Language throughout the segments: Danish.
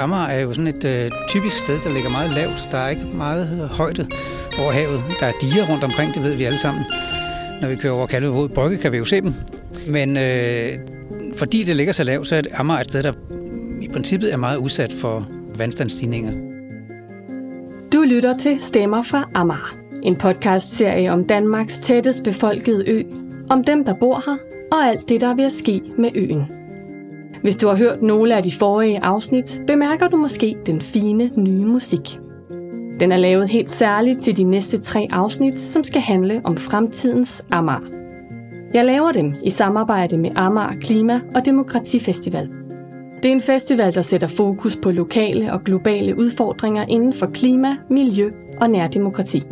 Amager er jo sådan et øh, typisk sted, der ligger meget lavt. Der er ikke meget øh, højde over havet. Der er diger rundt omkring, det ved vi alle sammen. Når vi kører over Kalvebod Brygge, kan vi jo se dem. Men øh, fordi det ligger så lavt, så er Amager et sted, der i princippet er meget udsat for vandstandsstigninger. Du lytter til Stemmer fra Amager. En podcastserie om Danmarks tættest befolkede ø. Om dem, der bor her, og alt det, der er ved at ske med øen. Hvis du har hørt nogle af de forrige afsnit, bemærker du måske den fine nye musik. Den er lavet helt særligt til de næste tre afsnit, som skal handle om fremtidens Amager. Jeg laver dem i samarbejde med Amager Klima- og Demokratifestival. Det er en festival, der sætter fokus på lokale og globale udfordringer inden for klima, miljø og nærdemokrati.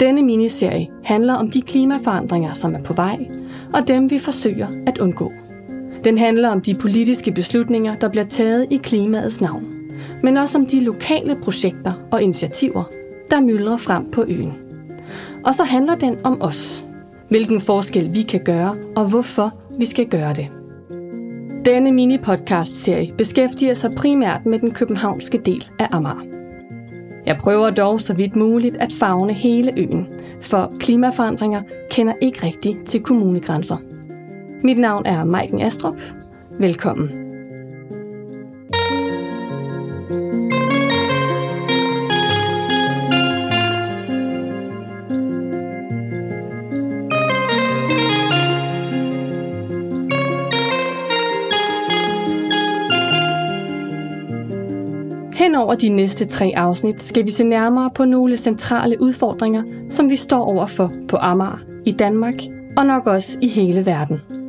Denne miniserie handler om de klimaforandringer, som er på vej, og dem vi forsøger at undgå. Den handler om de politiske beslutninger, der bliver taget i klimaets navn, men også om de lokale projekter og initiativer, der myldrer frem på øen. Og så handler den om os. Hvilken forskel vi kan gøre, og hvorfor vi skal gøre det. Denne mini-podcast-serie beskæftiger sig primært med den københavnske del af Amager. Jeg prøver dog så vidt muligt at fagne hele øen, for klimaforandringer kender ikke rigtigt til kommunegrænser. Mit navn er Maiken Astrup. Velkommen. Hen over de næste tre afsnit skal vi se nærmere på nogle centrale udfordringer, som vi står overfor på Amager, i Danmark og nok også i hele verden.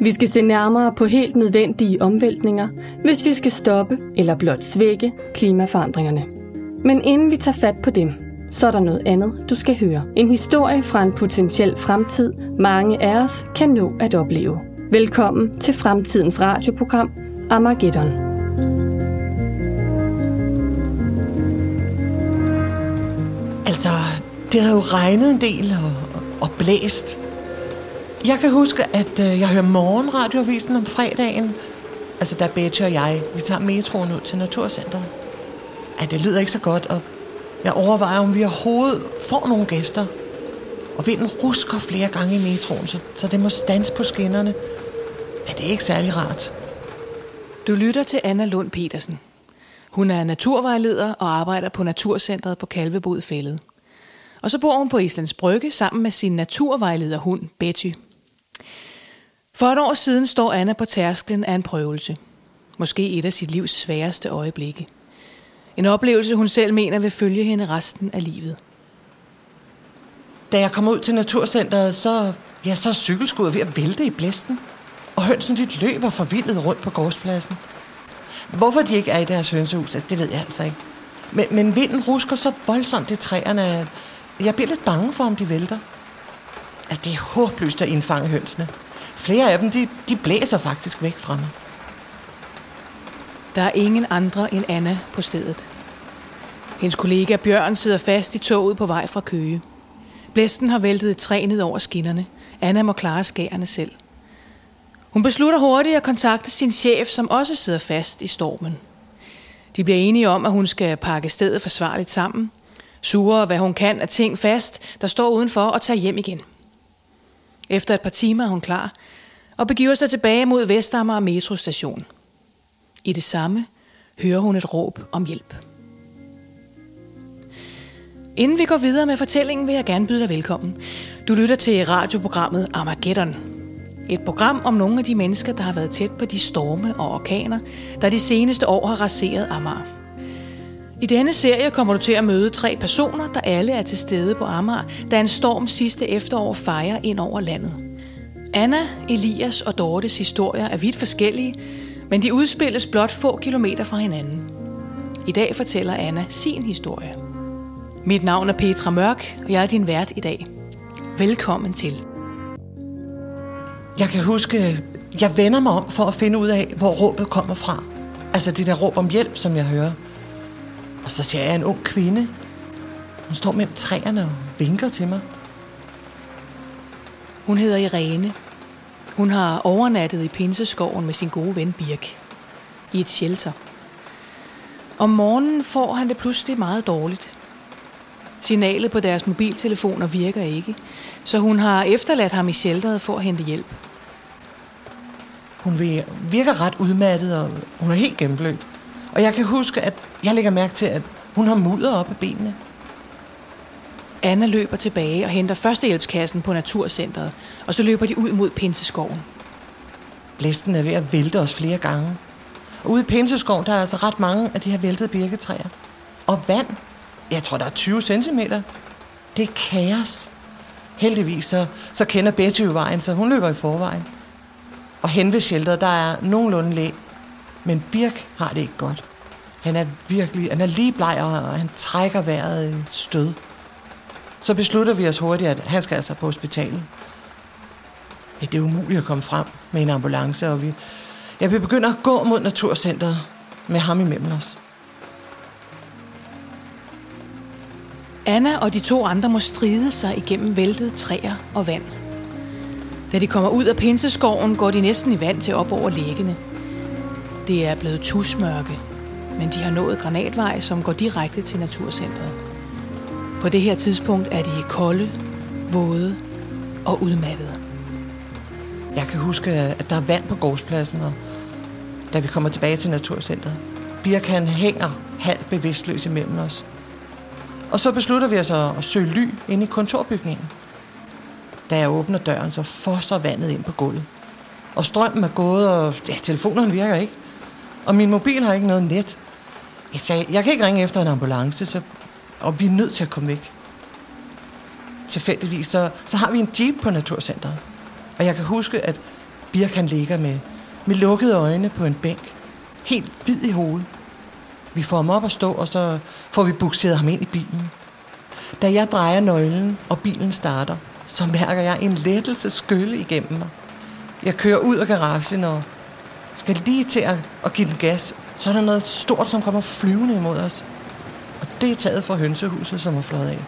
Vi skal se nærmere på helt nødvendige omvæltninger, hvis vi skal stoppe eller blot svække klimaforandringerne. Men inden vi tager fat på dem, så er der noget andet, du skal høre. En historie fra en potentiel fremtid, mange af os kan nå at opleve. Velkommen til fremtidens radioprogram Armageddon. Altså, det har jo regnet en del og, og blæst. Jeg kan huske, at øh, jeg hører morgenradioavisen om fredagen. Altså, der Betty og jeg, vi tager metroen ud til Naturcenteret. Ja, det lyder ikke så godt, og jeg overvejer, om vi overhovedet får nogle gæster. Og vinden rusker flere gange i metroen, så, så det må stands på skinnerne. Ja, det er ikke særlig rart. Du lytter til Anna Lund Petersen. Hun er naturvejleder og arbejder på Naturcentret på Kalvebod Fællet. Og så bor hun på Islands Brygge sammen med sin naturvejlederhund Betty. For et år siden står Anna på tærsklen af en prøvelse. Måske et af sit livs sværeste øjeblikke. En oplevelse, hun selv mener vil følge hende resten af livet. Da jeg kom ud til Naturcenteret, så, ja, så er cykelskuddet ved at vælte i blæsten. Og hønsen dit løber forvildet rundt på gårdspladsen. Hvorfor de ikke er i deres hønsehus, det ved jeg altså ikke. Men, men vinden rusker så voldsomt i træerne, at jeg bliver lidt bange for, om de vælter. Altså, det er håbløst at indfange hønsene. Flere af dem, de, de blæser faktisk væk fra mig. Der er ingen andre end Anna på stedet. Hendes kollega Bjørn sidder fast i toget på vej fra Køge. Blæsten har væltet et træ ned over skinnerne. Anna må klare skærene selv. Hun beslutter hurtigt at kontakte sin chef, som også sidder fast i stormen. De bliver enige om, at hun skal pakke stedet forsvarligt sammen, sure hvad hun kan af ting fast, der står udenfor og tage hjem igen. Efter et par timer er hun klar og begiver sig tilbage mod Vestamager metrostation. I det samme hører hun et råb om hjælp. Inden vi går videre med fortællingen, vil jeg gerne byde dig velkommen. Du lytter til radioprogrammet Armageddon. Et program om nogle af de mennesker, der har været tæt på de storme og orkaner, der de seneste år har raseret Amager. I denne serie kommer du til at møde tre personer, der alle er til stede på Amager, da en storm sidste efterår fejrer ind over landet. Anna, Elias og Dortes historier er vidt forskellige, men de udspilles blot få kilometer fra hinanden. I dag fortæller Anna sin historie. Mit navn er Petra Mørk, og jeg er din vært i dag. Velkommen til. Jeg kan huske, jeg vender mig om for at finde ud af, hvor råbet kommer fra. Altså det der råb om hjælp, som jeg hører. Og så ser jeg en ung kvinde. Hun står mellem træerne og vinker til mig. Hun hedder Irene. Hun har overnattet i Pinseskoven med sin gode ven Birk. I et shelter. Om morgenen får han det pludselig meget dårligt. Signalet på deres mobiltelefoner virker ikke, så hun har efterladt ham i shelteret for at hente hjælp. Hun virker ret udmattet, og hun er helt gennemblødt. Og jeg kan huske, at jeg lægger mærke til, at hun har mudder op af benene. Anna løber tilbage og henter førstehjælpskassen på Naturcentret, og så løber de ud mod Pinseskoven. Blæsten er ved at vælte os flere gange. Og ude i Pinseskoven, der er altså ret mange af de her væltede birketræer. Og vand. Jeg tror, der er 20 cm. Det er kaos. Heldigvis så, så kender Betty jo vejen, så hun løber i forvejen. Og hen ved shelteret, der er nogenlunde læ. Men Birk har det ikke godt. Han er virkelig, han er lige bleg, og han trækker vejret i stød. Så beslutter vi os hurtigt, at han skal altså på hospitalet. Ja, det er umuligt at komme frem med en ambulance, og vi, jeg vi begynder at gå mod Naturcenteret med ham imellem os. Anna og de to andre må stride sig igennem væltede træer og vand. Da de kommer ud af pinseskoven, går de næsten i vand til op over læggene. Det er blevet tusmørke, men de har nået granatvej, som går direkte til Naturcentret. På det her tidspunkt er de kolde, våde og udmattede. Jeg kan huske, at der er vand på gårdspladsen, og da vi kommer tilbage til Naturcentret. Birk han hænger halvt bevidstløs imellem os. Og så beslutter vi os at søge ly ind i kontorbygningen. Da jeg åbner døren, så fosser vandet ind på gulvet. Og strømmen er gået, og ja, telefonen virker ikke. Og min mobil har ikke noget net. Jeg sagde, jeg kan ikke ringe efter en ambulance, så, og vi er nødt til at komme væk. Tilfældigvis, så, så har vi en jeep på Naturcenteret. Og jeg kan huske, at Birk han ligger med, med lukkede øjne på en bænk. Helt hvid i hovedet. Vi får ham op at stå, og så får vi bukseret ham ind i bilen. Da jeg drejer nøglen, og bilen starter, så mærker jeg en lettelse skylle igennem mig. Jeg kører ud af garagen og skal lige til at, at give den gas, så er der noget stort, som kommer flyvende imod os. Og det er taget fra hønsehuset, som er fløjet af.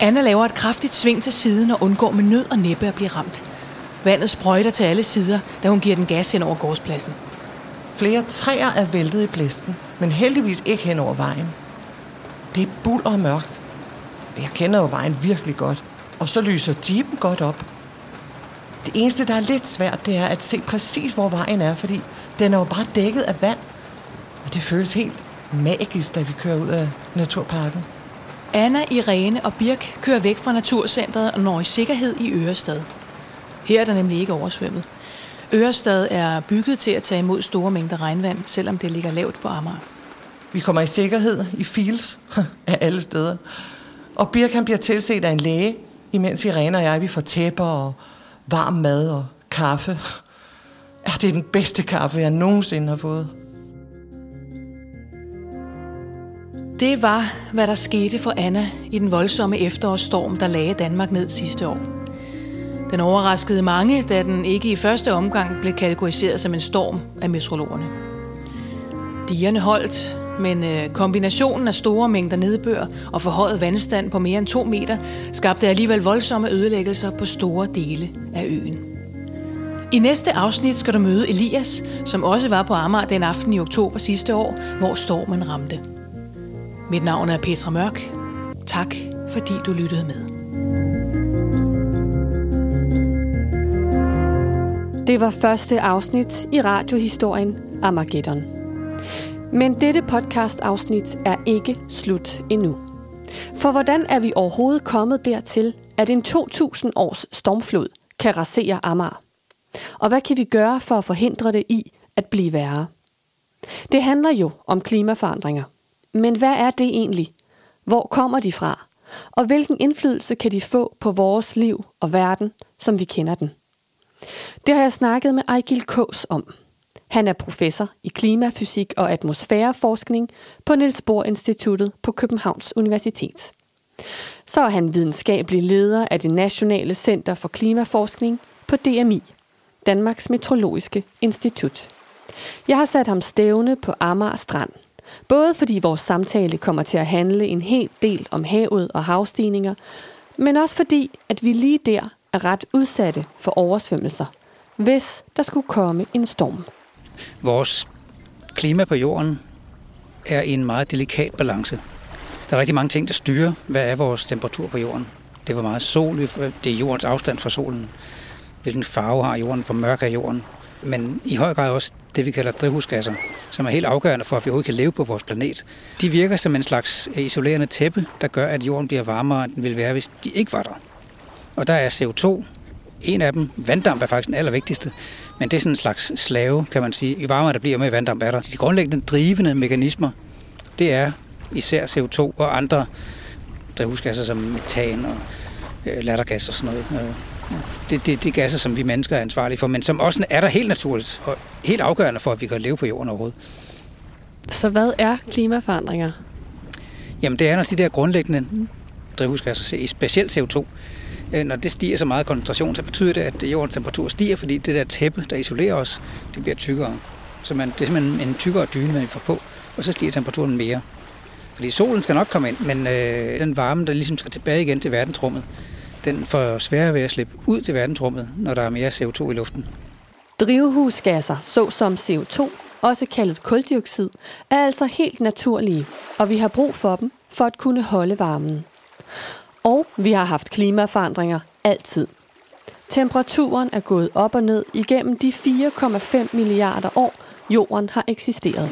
Anna laver et kraftigt sving til siden og undgår med nød og næppe at blive ramt. Vandet sprøjter til alle sider, da hun giver den gas hen over gårdspladsen. Flere træer er væltet i blæsten, men heldigvis ikke hen over vejen. Det er bul og mørkt. Jeg kender jo vejen virkelig godt. Og så lyser jeepen godt op. Det eneste, der er lidt svært, det er at se præcis, hvor vejen er, fordi den er jo bare dækket af vand. Og det føles helt magisk, da vi kører ud af naturparken. Anna, Irene og Birk kører væk fra Naturcentret og når i sikkerhed i Ørestad. Her er der nemlig ikke oversvømmet. Ørestad er bygget til at tage imod store mængder regnvand, selvom det ligger lavt på Amager. Vi kommer i sikkerhed i Fields af alle steder. Og Birk han bliver tilset af en læge, imens Irene og jeg vi får tæpper og varm mad og kaffe. Ja, det er den bedste kaffe, jeg nogensinde har fået. Det var, hvad der skete for Anna i den voldsomme efterårsstorm, der lagde Danmark ned sidste år. Den overraskede mange, da den ikke i første omgang blev kategoriseret som en storm af meteorologerne. Digerne holdt, men øh, kombinationen af store mængder nedbør og forhøjet vandstand på mere end to meter skabte alligevel voldsomme ødelæggelser på store dele af øen. I næste afsnit skal du møde Elias, som også var på Amager den aften i oktober sidste år, hvor stormen ramte. Mit navn er Petra Mørk. Tak, fordi du lyttede med. Det var første afsnit i radiohistorien Armageddon. Men dette podcast-afsnit er ikke slut endnu. For hvordan er vi overhovedet kommet dertil, at en 2000 års stormflod kan rasere Amager? Og hvad kan vi gøre for at forhindre det i at blive værre? Det handler jo om klimaforandringer. Men hvad er det egentlig? Hvor kommer de fra? Og hvilken indflydelse kan de få på vores liv og verden, som vi kender den? Det har jeg snakket med Ejgil Kås om. Han er professor i klimafysik og atmosfæreforskning på Niels Bohr Instituttet på Københavns Universitet. Så er han videnskabelig leder af det Nationale Center for Klimaforskning på DMI, Danmarks Meteorologiske Institut. Jeg har sat ham stævne på Amager Strand, både fordi vores samtale kommer til at handle en hel del om havet og havstigninger, men også fordi, at vi lige der er ret udsatte for oversvømmelser, hvis der skulle komme en storm. Vores klima på jorden er i en meget delikat balance. Der er rigtig mange ting, der styrer, hvad er vores temperatur på jorden. Det er hvor meget sol, det er jordens afstand fra solen. Hvilken farve har jorden, hvor mørk er jorden. Men i høj grad også det, vi kalder drivhusgasser, som er helt afgørende for, at vi overhovedet kan leve på vores planet. De virker som en slags øh, isolerende tæppe, der gør, at jorden bliver varmere, end den ville være, hvis de ikke var der. Og der er CO2 en af dem. Vanddamp er faktisk den allervigtigste, men det er sådan en slags slave, kan man sige. I varmere der bliver med vanddamp er der. De grundlæggende drivende mekanismer, det er især CO2 og andre drivhusgasser som metan og øh, lattergas og sådan noget. Øh, det, det, det er gasser, som vi mennesker er ansvarlige for, men som også er der helt naturligt og helt afgørende for, at vi kan leve på jorden overhovedet. Så hvad er klimaforandringer? Jamen det er, når de der grundlæggende drivhusgasser, specielt CO2, øh, Øh, når det stiger så meget koncentration, så betyder det, at jordens temperatur stiger, fordi det der tæppe, der isolerer os, det bliver tykkere. Så man, det er simpelthen en tykkere dyne, man får på, og så stiger temperaturen mere. Fordi solen skal nok komme ind, men øh, den varme, der ligesom skal tilbage igen til verdensrummet, den får sværere ved at slippe ud til verdensrummet, når der er mere CO2 i luften. Drivhusgasser, såsom CO2, også kaldet koldioxid, er altså helt naturlige, og vi har brug for dem for at kunne holde varmen. Og vi har haft klimaforandringer altid. Temperaturen er gået op og ned igennem de 4,5 milliarder år, jorden har eksisteret.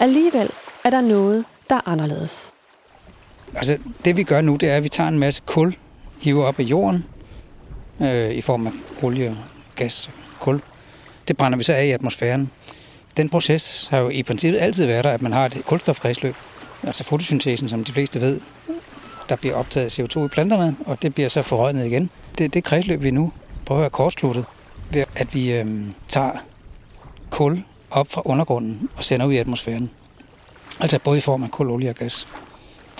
Alligevel er der noget, der er anderledes. Altså, det vi gør nu, det er, at vi tager en masse kul, hiver op af jorden, øh, i form af olie, gas, kul. Det brænder vi så af i atmosfæren. Den proces har jo i princippet altid været der, at man har et kulstofkredsløb. Altså fotosyntesen, som de fleste ved, der bliver optaget CO2 i planterne, og det bliver så forrøgnet igen. Det er det kredsløb, vi nu prøver at kortslutte, ved at vi øh, tager kul op fra undergrunden og sender ud i atmosfæren. Altså både i form af kul, olie og gas.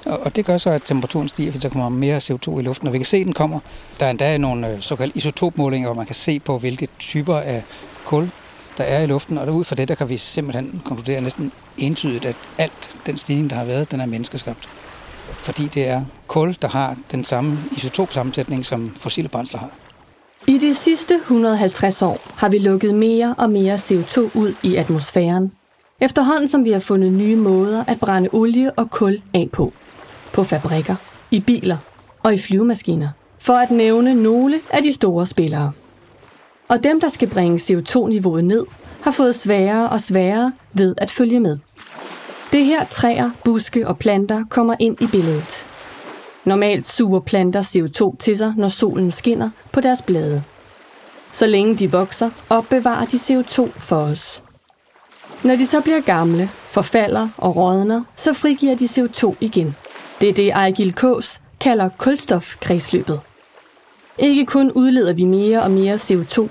Og det gør så, at temperaturen stiger, fordi der kommer mere CO2 i luften. Og vi kan se, at den kommer. Der er endda nogle øh, såkaldte isotopmålinger, hvor man kan se på, hvilke typer af kul, der er i luften. Og ud fra det, der kan vi simpelthen konkludere næsten entydigt, at alt den stigning, der har været, den er menneskeskabt. Fordi det er kul, der har den samme isotopsammensætning, som fossile brændsler har. I de sidste 150 år har vi lukket mere og mere CO2 ud i atmosfæren. Efterhånden som vi har fundet nye måder at brænde olie og kul af på på fabrikker, i biler og i flyvemaskiner, for at nævne nogle af de store spillere. Og dem, der skal bringe CO2-niveauet ned, har fået sværere og sværere ved at følge med. Det her træer, buske og planter kommer ind i billedet. Normalt suger planter CO2 til sig, når solen skinner på deres blade. Så længe de vokser, opbevarer de CO2 for os. Når de så bliver gamle, forfalder og rådner, så frigiver de CO2 igen – det er det, Ejgil Kås kalder kulstofkredsløbet. Ikke kun udleder vi mere og mere CO2,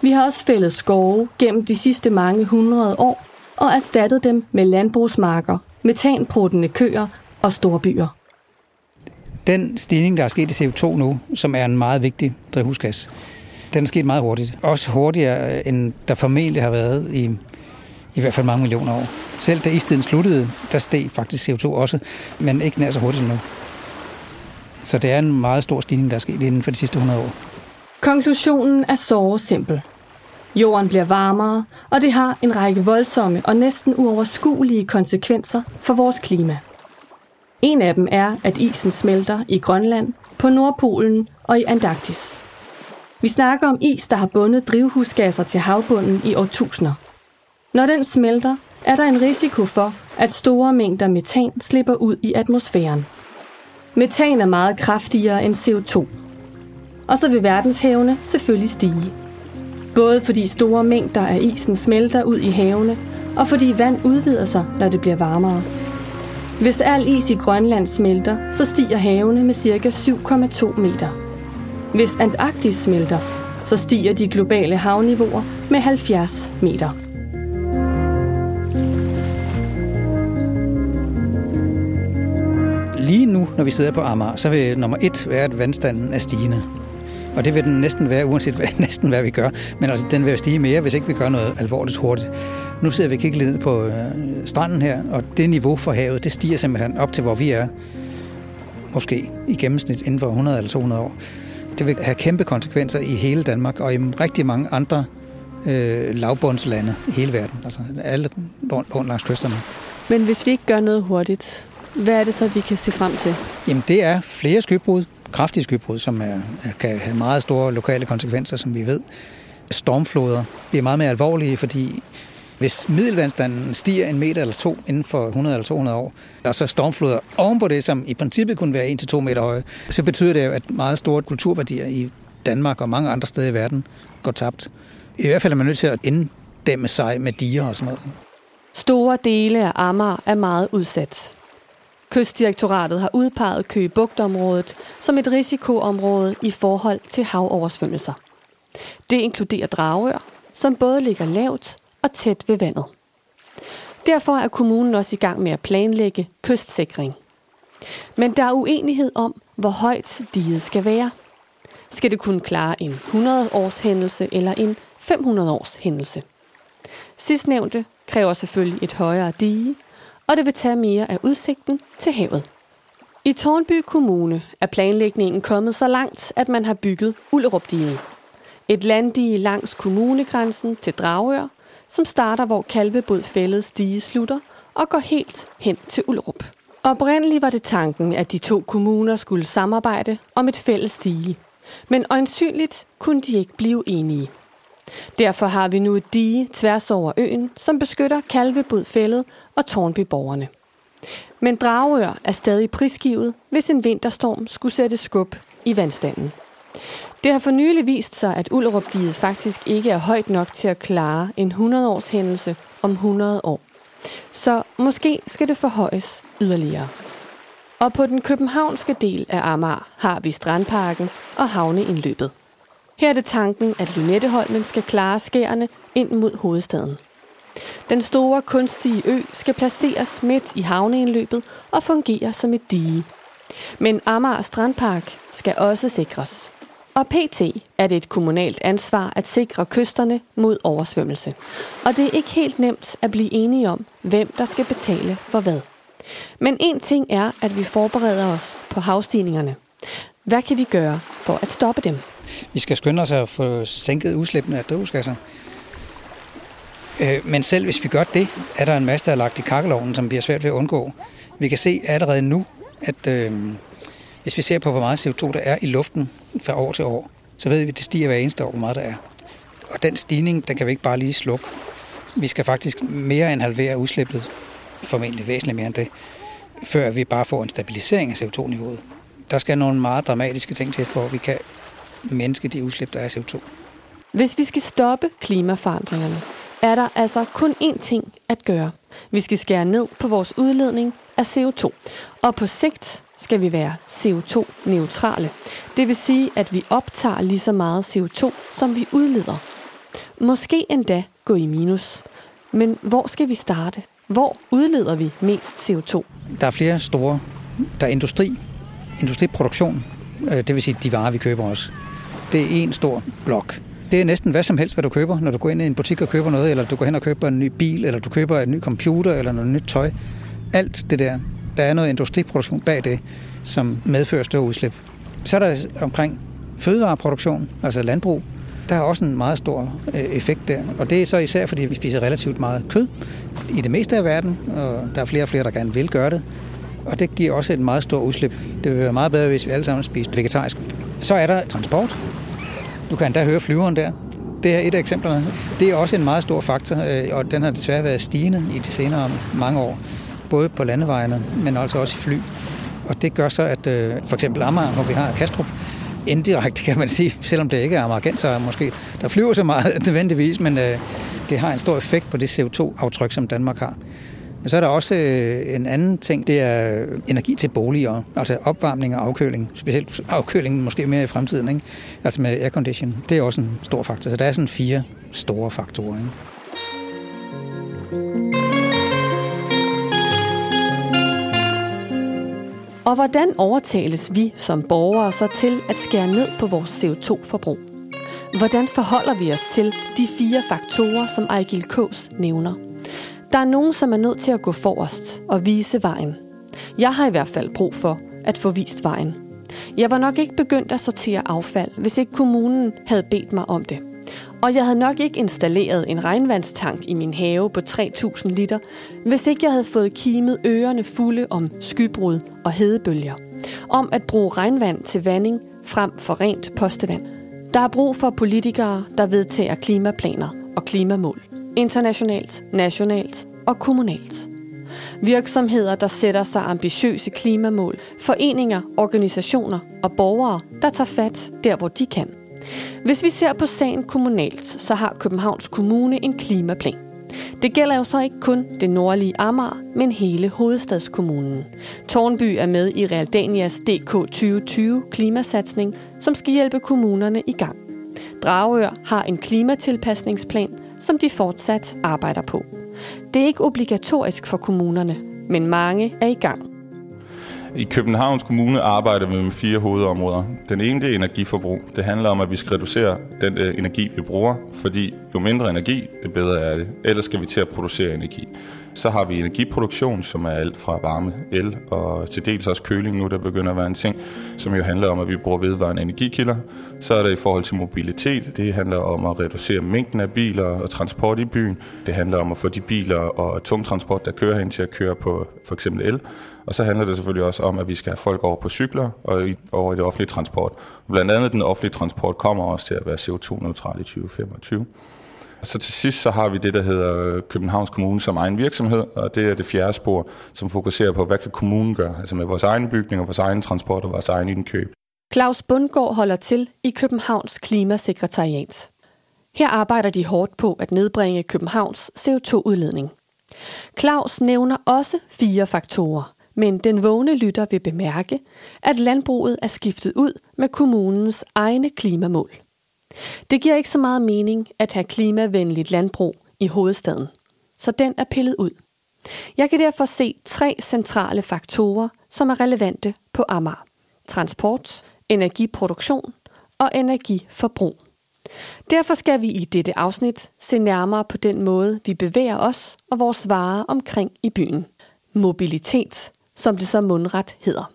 vi har også fældet skove gennem de sidste mange hundrede år og erstattet dem med landbrugsmarker, metanbrudende køer og store byer. Den stigning, der er sket i CO2 nu, som er en meget vigtig drivhusgas, den er sket meget hurtigt. Også hurtigere, end der formentlig har været i, i hvert fald mange millioner år. Selv da istiden sluttede, der steg faktisk CO2 også, men ikke nær så hurtigt som nu. Så det er en meget stor stigning, der er sket inden for de sidste 100 år. Konklusionen er så simpel. Jorden bliver varmere, og det har en række voldsomme og næsten uoverskuelige konsekvenser for vores klima. En af dem er, at isen smelter i Grønland, på Nordpolen og i Antarktis. Vi snakker om is, der har bundet drivhusgasser til havbunden i årtusinder. Når den smelter, er der en risiko for, at store mængder metan slipper ud i atmosfæren. Metan er meget kraftigere end CO2. Og så vil verdenshavene selvfølgelig stige. Både fordi store mængder af isen smelter ud i havene, og fordi vand udvider sig, når det bliver varmere. Hvis al is i Grønland smelter, så stiger havene med ca. 7,2 meter. Hvis Antarktis smelter, så stiger de globale havniveauer med 70 meter. Lige nu, når vi sidder på Amager, så vil nummer et være, at vandstanden er stigende. Og det vil den næsten være, uanset hvad, næsten hvad vi gør. Men altså, den vil stige mere, hvis ikke vi gør noget alvorligt hurtigt. Nu sidder vi og kigger lidt ned på øh, stranden her, og det niveau for havet, det stiger simpelthen op til, hvor vi er. Måske i gennemsnit inden for 100 eller 200 år. Det vil have kæmpe konsekvenser i hele Danmark og i rigtig mange andre øh, lavbundslande i hele verden. Altså alle rundt, rundt langs kysterne. Men hvis vi ikke gør noget hurtigt, hvad er det så, vi kan se frem til? Jamen det er flere skybrud, kraftige skybrud, som er, kan have meget store lokale konsekvenser, som vi ved. Stormfloder bliver meget mere alvorlige, fordi hvis middelvandstanden stiger en meter eller to inden for 100 eller 200 år, og så stormfloder ovenpå det, som i princippet kunne være 1-2 meter høje, så betyder det jo, at meget store kulturværdier i Danmark og mange andre steder i verden går tabt. I hvert fald er man nødt til at inddæmme sig med diger og sådan noget. Store dele af Amager er meget udsat. Kystdirektoratet har udpeget Køge Bugtområdet som et risikoområde i forhold til havoversvømmelser. Det inkluderer Dragør, som både ligger lavt og tæt ved vandet. Derfor er kommunen også i gang med at planlægge kystsikring. Men der er uenighed om, hvor højt diget skal være. Skal det kunne klare en 100-års hændelse eller en 500-års hændelse? Sidstnævnte kræver selvfølgelig et højere dige, og det vil tage mere af udsigten til havet. I Tornby Kommune er planlægningen kommet så langt, at man har bygget Ullerupdiget. Et landdige langs kommunegrænsen til Dragør, som starter, hvor Kalvebod fællede stige slutter og går helt hen til Ullerup. Oprindeligt var det tanken, at de to kommuner skulle samarbejde om et fælles stige. Men øjensynligt kunne de ikke blive enige. Derfor har vi nu et dige tværs over øen, som beskytter Kalvebod og Tornbyborgerne. Men Dragør er stadig prisgivet, hvis en vinterstorm skulle sætte skub i vandstanden. Det har for nylig vist sig, at ullerup faktisk ikke er højt nok til at klare en 100-års hændelse om 100 år. Så måske skal det forhøjes yderligere. Og på den københavnske del af Amager har vi Strandparken og havneindløbet. Her er det tanken, at Lynetteholmen skal klare skærene ind mod hovedstaden. Den store kunstige ø skal placeres midt i havneindløbet og fungere som et dige. Men Amager Strandpark skal også sikres. Og pt. er det et kommunalt ansvar at sikre kysterne mod oversvømmelse. Og det er ikke helt nemt at blive enige om, hvem der skal betale for hvad. Men en ting er, at vi forbereder os på havstigningerne. Hvad kan vi gøre for at stoppe dem? Vi skal skynde os at få sænket udslippene af drivhusgasser. Øh, men selv hvis vi gør det, er der en masse, der er lagt i kakkeloven, som bliver svært ved at undgå. Vi kan se allerede nu, at øh, hvis vi ser på, hvor meget CO2 der er i luften fra år til år, så ved vi, at det stiger hver eneste år, hvor meget der er. Og den stigning, den kan vi ikke bare lige slukke. Vi skal faktisk mere end halvere udslippet, formentlig væsentligt mere end det, før vi bare får en stabilisering af CO2-niveauet. Der skal nogle meget dramatiske ting til, for at vi kan mindske de udslip, der er af CO2. Hvis vi skal stoppe klimaforandringerne, er der altså kun én ting at gøre. Vi skal skære ned på vores udledning af CO2. Og på sigt skal vi være CO2-neutrale. Det vil sige, at vi optager lige så meget CO2, som vi udleder. Måske endda gå i minus. Men hvor skal vi starte? Hvor udleder vi mest CO2? Der er flere store. Der er industri, industriproduktion, øh, det vil sige de varer, vi køber også. Det er en stor blok. Det er næsten hvad som helst, hvad du køber, når du går ind i en butik og køber noget, eller du går hen og køber en ny bil, eller du køber en ny computer, eller noget nyt tøj. Alt det der. Der er noget industriproduktion bag det, som medfører større udslip. Så er der omkring fødevareproduktion, altså landbrug. Der er også en meget stor øh, effekt der. Og det er så især, fordi vi spiser relativt meget kød i det meste af verden, og der er flere og flere, der gerne vil gøre det. Og det giver også et meget stort udslip. Det vil være meget bedre, hvis vi alle sammen spiser vegetarisk. Så er der transport. Du kan endda høre flyveren der. Det er et af eksemplerne. Det er også en meget stor faktor, øh, og den har desværre været stigende i de senere mange år. Både på landevejene, men altså også i fly. Og det gør så, at øh, for eksempel Amager, hvor vi har Kastrup, indirekte kan man sige, selvom det ikke er amerikanser måske, der flyver så meget nødvendigvis, men øh, det har en stor effekt på det CO2-aftryk, som Danmark har. Men så er der også øh, en anden ting, det er øh, energi til boliger, altså opvarmning og afkøling, specielt afkøling måske mere i fremtiden, ikke? altså med aircondition. Det er også en stor faktor, så der er sådan fire store faktorer. Ikke? Og hvordan overtales vi som borgere så til at skære ned på vores CO2-forbrug? Hvordan forholder vi os til de fire faktorer, som Ejgil Kås nævner? Der er nogen, som er nødt til at gå forrest og vise vejen. Jeg har i hvert fald brug for at få vist vejen. Jeg var nok ikke begyndt at sortere affald, hvis ikke kommunen havde bedt mig om det. Og jeg havde nok ikke installeret en regnvandstank i min have på 3.000 liter, hvis ikke jeg havde fået kimet ørerne fulde om skybrud og hedebølger. Om at bruge regnvand til vanding frem for rent postevand. Der er brug for politikere, der vedtager klimaplaner og klimamål. Internationalt, nationalt og kommunalt. Virksomheder, der sætter sig ambitiøse klimamål. Foreninger, organisationer og borgere, der tager fat der, hvor de kan. Hvis vi ser på sagen kommunalt, så har Københavns Kommune en klimaplan. Det gælder jo så ikke kun det nordlige Amager, men hele hovedstadskommunen. Tornby er med i Realdanias DK 2020 klimasatsning, som skal hjælpe kommunerne i gang. Dragør har en klimatilpasningsplan, som de fortsat arbejder på. Det er ikke obligatorisk for kommunerne, men mange er i gang. I Københavns Kommune arbejder vi med fire hovedområder. Den ene det er energiforbrug. Det handler om, at vi skal reducere den øh, energi, vi bruger, fordi jo mindre energi, det bedre er det. Ellers skal vi til at producere energi. Så har vi energiproduktion, som er alt fra varme, el og til dels også køling nu, der begynder at være en ting, som jo handler om, at vi bruger vedvarende energikilder. Så er det i forhold til mobilitet. Det handler om at reducere mængden af biler og transport i byen. Det handler om at få de biler og tungtransport, der kører hen til at køre på for eksempel el. Og så handler det selvfølgelig også om, at vi skal have folk over på cykler og over i det offentlige transport. Blandt andet den offentlige transport kommer også til at være CO2-neutral i 2025. Og så til sidst så har vi det, der hedder Københavns Kommune som egen virksomhed, og det er det fjerde spor, som fokuserer på, hvad kan kommunen gøre, altså med vores egen bygning og vores egen transport og vores egen indkøb. Claus Bundgaard holder til i Københavns Klimasekretariat. Her arbejder de hårdt på at nedbringe Københavns CO2-udledning. Claus nævner også fire faktorer, men den vågne lytter vil bemærke, at landbruget er skiftet ud med kommunens egne klimamål. Det giver ikke så meget mening at have klimavenligt landbrug i hovedstaden, så den er pillet ud. Jeg kan derfor se tre centrale faktorer, som er relevante på Amager. Transport, energiproduktion og energiforbrug. Derfor skal vi i dette afsnit se nærmere på den måde, vi bevæger os og vores varer omkring i byen. Mobilitet, som det så mundret hedder.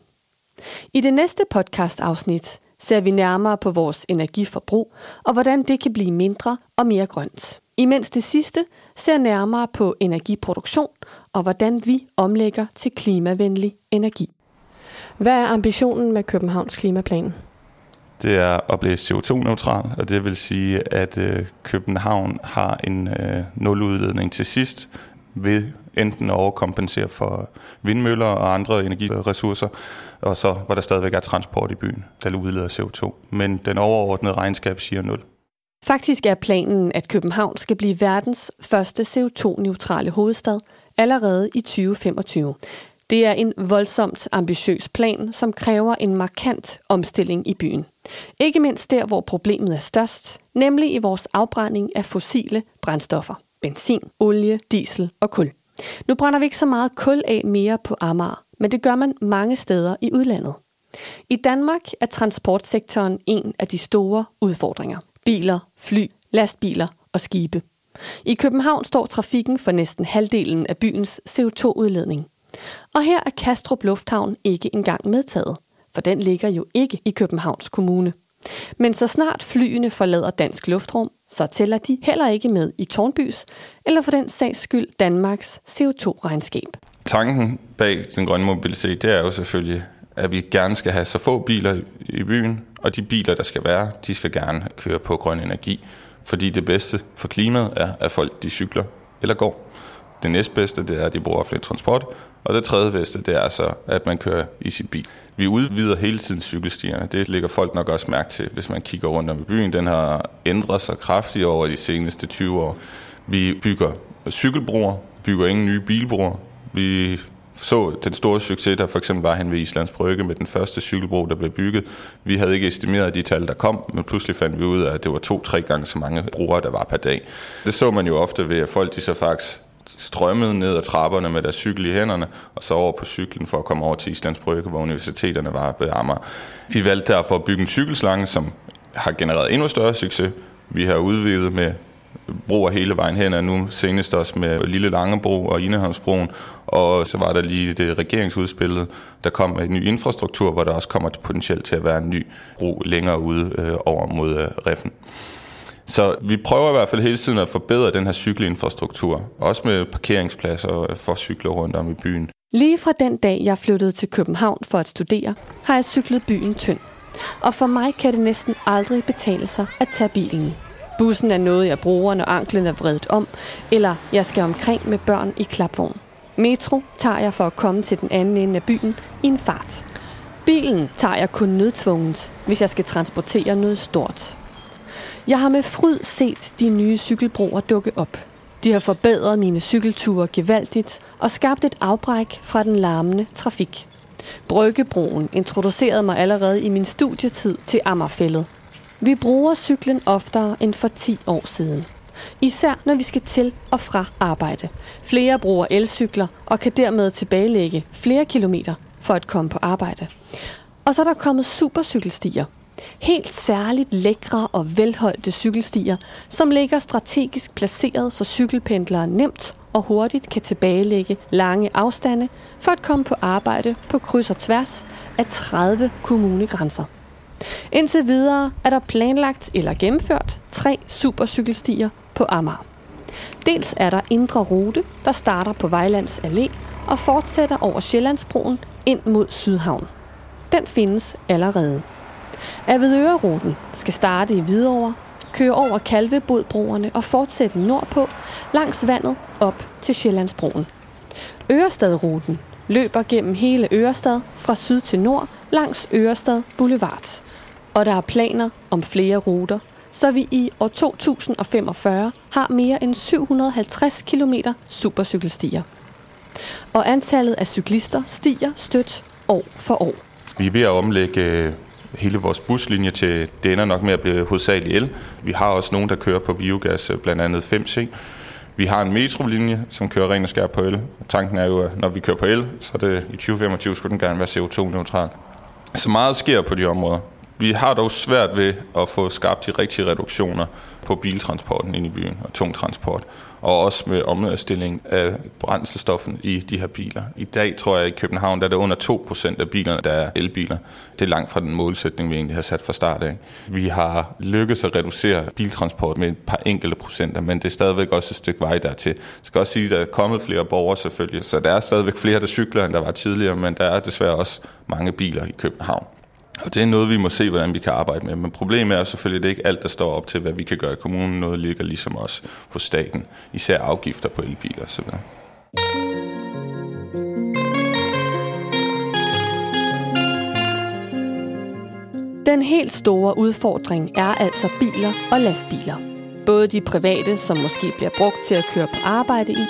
I det næste podcast-afsnit ser vi nærmere på vores energiforbrug og hvordan det kan blive mindre og mere grønt. Imens det sidste ser nærmere på energiproduktion og hvordan vi omlægger til klimavenlig energi. Hvad er ambitionen med Københavns klimaplan? Det er at blive CO2-neutral, og det vil sige, at øh, København har en øh, nuludledning til sidst ved enten at overkompensere for vindmøller og andre energiressourcer, og så hvor der stadigvæk er transport i byen, der udleder CO2. Men den overordnede regnskab siger 0. Faktisk er planen, at København skal blive verdens første CO2-neutrale hovedstad allerede i 2025. Det er en voldsomt ambitiøs plan, som kræver en markant omstilling i byen. Ikke mindst der, hvor problemet er størst, nemlig i vores afbrænding af fossile brændstoffer. Benzin, olie, diesel og kul. Nu brænder vi ikke så meget kul af mere på Amager, men det gør man mange steder i udlandet. I Danmark er transportsektoren en af de store udfordringer. Biler, fly, lastbiler og skibe. I København står trafikken for næsten halvdelen af byens CO2-udledning. Og her er Kastrup Lufthavn ikke engang medtaget, for den ligger jo ikke i Københavns Kommune. Men så snart flyene forlader dansk luftrum, så tæller de heller ikke med i Tornbys, eller for den sags skyld Danmarks CO2-regnskab. Tanken bag den grønne mobilitet, det er jo selvfølgelig, at vi gerne skal have så få biler i byen, og de biler, der skal være, de skal gerne køre på grøn energi. Fordi det bedste for klimaet er, at folk de cykler eller går. Det næstbedste, det er, at de bruger offentlig transport. Og det tredje bedste, det er så, at man kører i sin bil. Vi udvider hele tiden cykelstierne. Det lægger folk nok også mærke til, hvis man kigger rundt om i byen. Den har ændret sig kraftigt over de seneste 20 år. Vi bygger cykelbroer, bygger ingen nye bilbroer. Vi så den store succes, der for eksempel var hen ved Islands Brygge med den første cykelbro, der blev bygget. Vi havde ikke estimeret de tal, der kom, men pludselig fandt vi ud af, at det var to-tre gange så mange brugere, der var per dag. Det så man jo ofte ved, at folk de så faktisk strømmede ned ad trapperne med deres cykel i hænderne, og så over på cyklen for at komme over til Islands Brygge, hvor universiteterne var ved Amager. Vi valgte derfor at bygge en cykelslange, som har genereret endnu større succes. Vi har udvidet med broer hele vejen hen, og nu senest også med Lille Langebro og Inehavnsbroen, og så var der lige det regeringsudspillet, der kom med en ny infrastruktur, hvor der også kommer potentielt til at være en ny bro længere ude øh, over mod øh, Reffen. Så vi prøver i hvert fald hele tiden at forbedre den her cykelinfrastruktur, også med parkeringspladser for cykler rundt om i byen. Lige fra den dag, jeg flyttede til København for at studere, har jeg cyklet byen tynd. Og for mig kan det næsten aldrig betale sig at tage bilen. Bussen er noget, jeg bruger, når anklen er vredet om, eller jeg skal omkring med børn i klapvogn. Metro tager jeg for at komme til den anden ende af byen i en fart. Bilen tager jeg kun nødtvunget, hvis jeg skal transportere noget stort. Jeg har med fryd set de nye cykelbroer dukke op. De har forbedret mine cykelture gevaldigt og skabt et afbræk fra den larmende trafik. Bryggebroen introducerede mig allerede i min studietid til Ammerfældet. Vi bruger cyklen oftere end for 10 år siden. Især når vi skal til og fra arbejde. Flere bruger elcykler og kan dermed tilbagelægge flere kilometer for at komme på arbejde. Og så er der kommet supercykelstier. Helt særligt lækre og velholdte cykelstier, som ligger strategisk placeret, så cykelpendlere nemt og hurtigt kan tilbagelægge lange afstande for at komme på arbejde på kryds og tværs af 30 kommunegrænser. Indtil videre er der planlagt eller gennemført tre supercykelstier på Amager. Dels er der Indre Rute, der starter på Vejlands Allé og fortsætter over Sjællandsbroen ind mod Sydhavn. Den findes allerede. Avedøre-ruten skal starte i Hvidovre, køre over Kalvebodbroerne og fortsætte nordpå langs vandet op til Sjællandsbroen. Ørestad-ruten løber gennem hele Ørestad fra syd til nord langs Ørestad Boulevard. Og der er planer om flere ruter, så vi i år 2045 har mere end 750 km supercykelstier. Og antallet af cyklister stiger stødt år for år. Vi er ved at omlægge øh, hele vores buslinje til, det ender nok med at blive hovedsageligt el. Vi har også nogen, der kører på biogas, øh, blandt andet 5C. Vi har en metrolinje, som kører ren og skær på el. Tanken er jo, at når vi kører på el, så er det i 2025 skulle den gerne være CO2-neutral. Så meget sker på de områder. Vi har dog svært ved at få skabt de rigtige reduktioner på biltransporten ind i byen og tung transport. Og også med omstilling af brændselstoffen i de her biler. I dag tror jeg i København, der er det under 2% af bilerne, der er elbiler. Det er langt fra den målsætning, vi egentlig har sat fra start af. Vi har lykkedes at reducere biltransport med et par enkelte procenter, men det er stadigvæk også et stykke vej dertil. Jeg skal også sige, at der er kommet flere borgere selvfølgelig, så der er stadigvæk flere, der cykler, end der var tidligere, men der er desværre også mange biler i København. Og det er noget, vi må se, hvordan vi kan arbejde med. Men problemet er selvfølgelig, at det ikke alt, der står op til, hvad vi kan gøre i kommunen. Noget ligger ligesom os hos staten. Især afgifter på elbiler osv. Den helt store udfordring er altså biler og lastbiler. Både de private, som måske bliver brugt til at køre på arbejde i,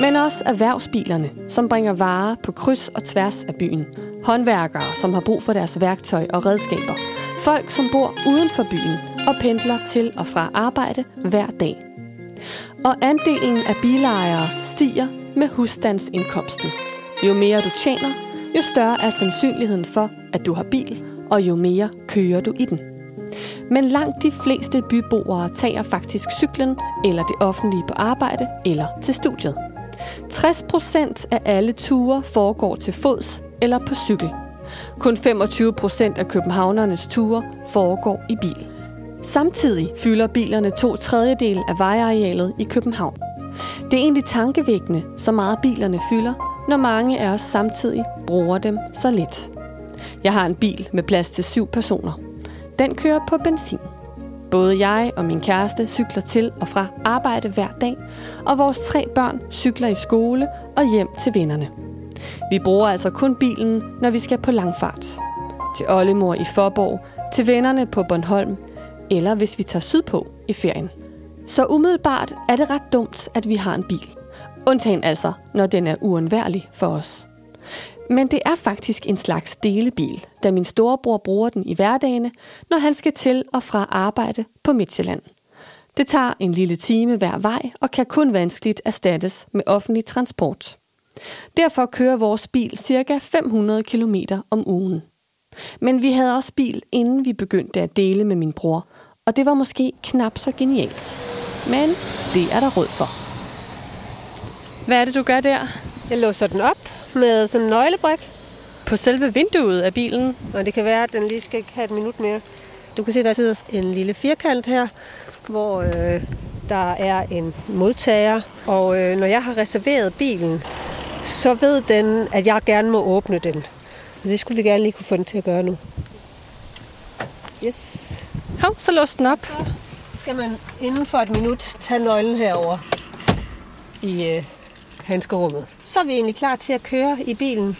men også erhvervsbilerne, som bringer varer på kryds og tværs af byen. Håndværkere, som har brug for deres værktøj og redskaber. Folk, som bor uden for byen og pendler til og fra arbejde hver dag. Og andelen af bilejere stiger med husstandsindkomsten. Jo mere du tjener, jo større er sandsynligheden for, at du har bil, og jo mere kører du i den. Men langt de fleste byboere tager faktisk cyklen eller det offentlige på arbejde eller til studiet. 60 procent af alle ture foregår til fods eller på cykel. Kun 25 procent af københavnernes ture foregår i bil. Samtidig fylder bilerne to tredjedel af vejarealet i København. Det er egentlig tankevækkende, så meget bilerne fylder, når mange af os samtidig bruger dem så lidt. Jeg har en bil med plads til syv personer. Den kører på benzin. Både jeg og min kæreste cykler til og fra arbejde hver dag, og vores tre børn cykler i skole og hjem til vennerne. Vi bruger altså kun bilen, når vi skal på langfart. Til oldemor i Forborg, til vennerne på Bornholm, eller hvis vi tager sydpå i ferien. Så umiddelbart er det ret dumt, at vi har en bil. Undtagen altså, når den er uundværlig for os. Men det er faktisk en slags delebil, da min storebror bruger den i hverdagene, når han skal til og fra arbejde på Midtjylland. Det tager en lille time hver vej og kan kun vanskeligt erstattes med offentlig transport. Derfor kører vores bil ca. 500 km om ugen. Men vi havde også bil, inden vi begyndte at dele med min bror, og det var måske knap så genialt. Men det er der råd for. Hvad er det, du gør der? Jeg låser den op med sådan en nøglebrik. På selve vinduet af bilen? Og det kan være, at den lige skal have et minut mere. Du kan se, der sidder en lille firkant her, hvor øh, der er en modtager. Og øh, når jeg har reserveret bilen, så ved den, at jeg gerne må åbne den. Så det skulle vi gerne lige kunne få den til at gøre nu. Yes. Hov, så lås den op. Så skal man inden for et minut tage nøglen herover i øh, handskerummet. Så er vi egentlig klar til at køre i bilen.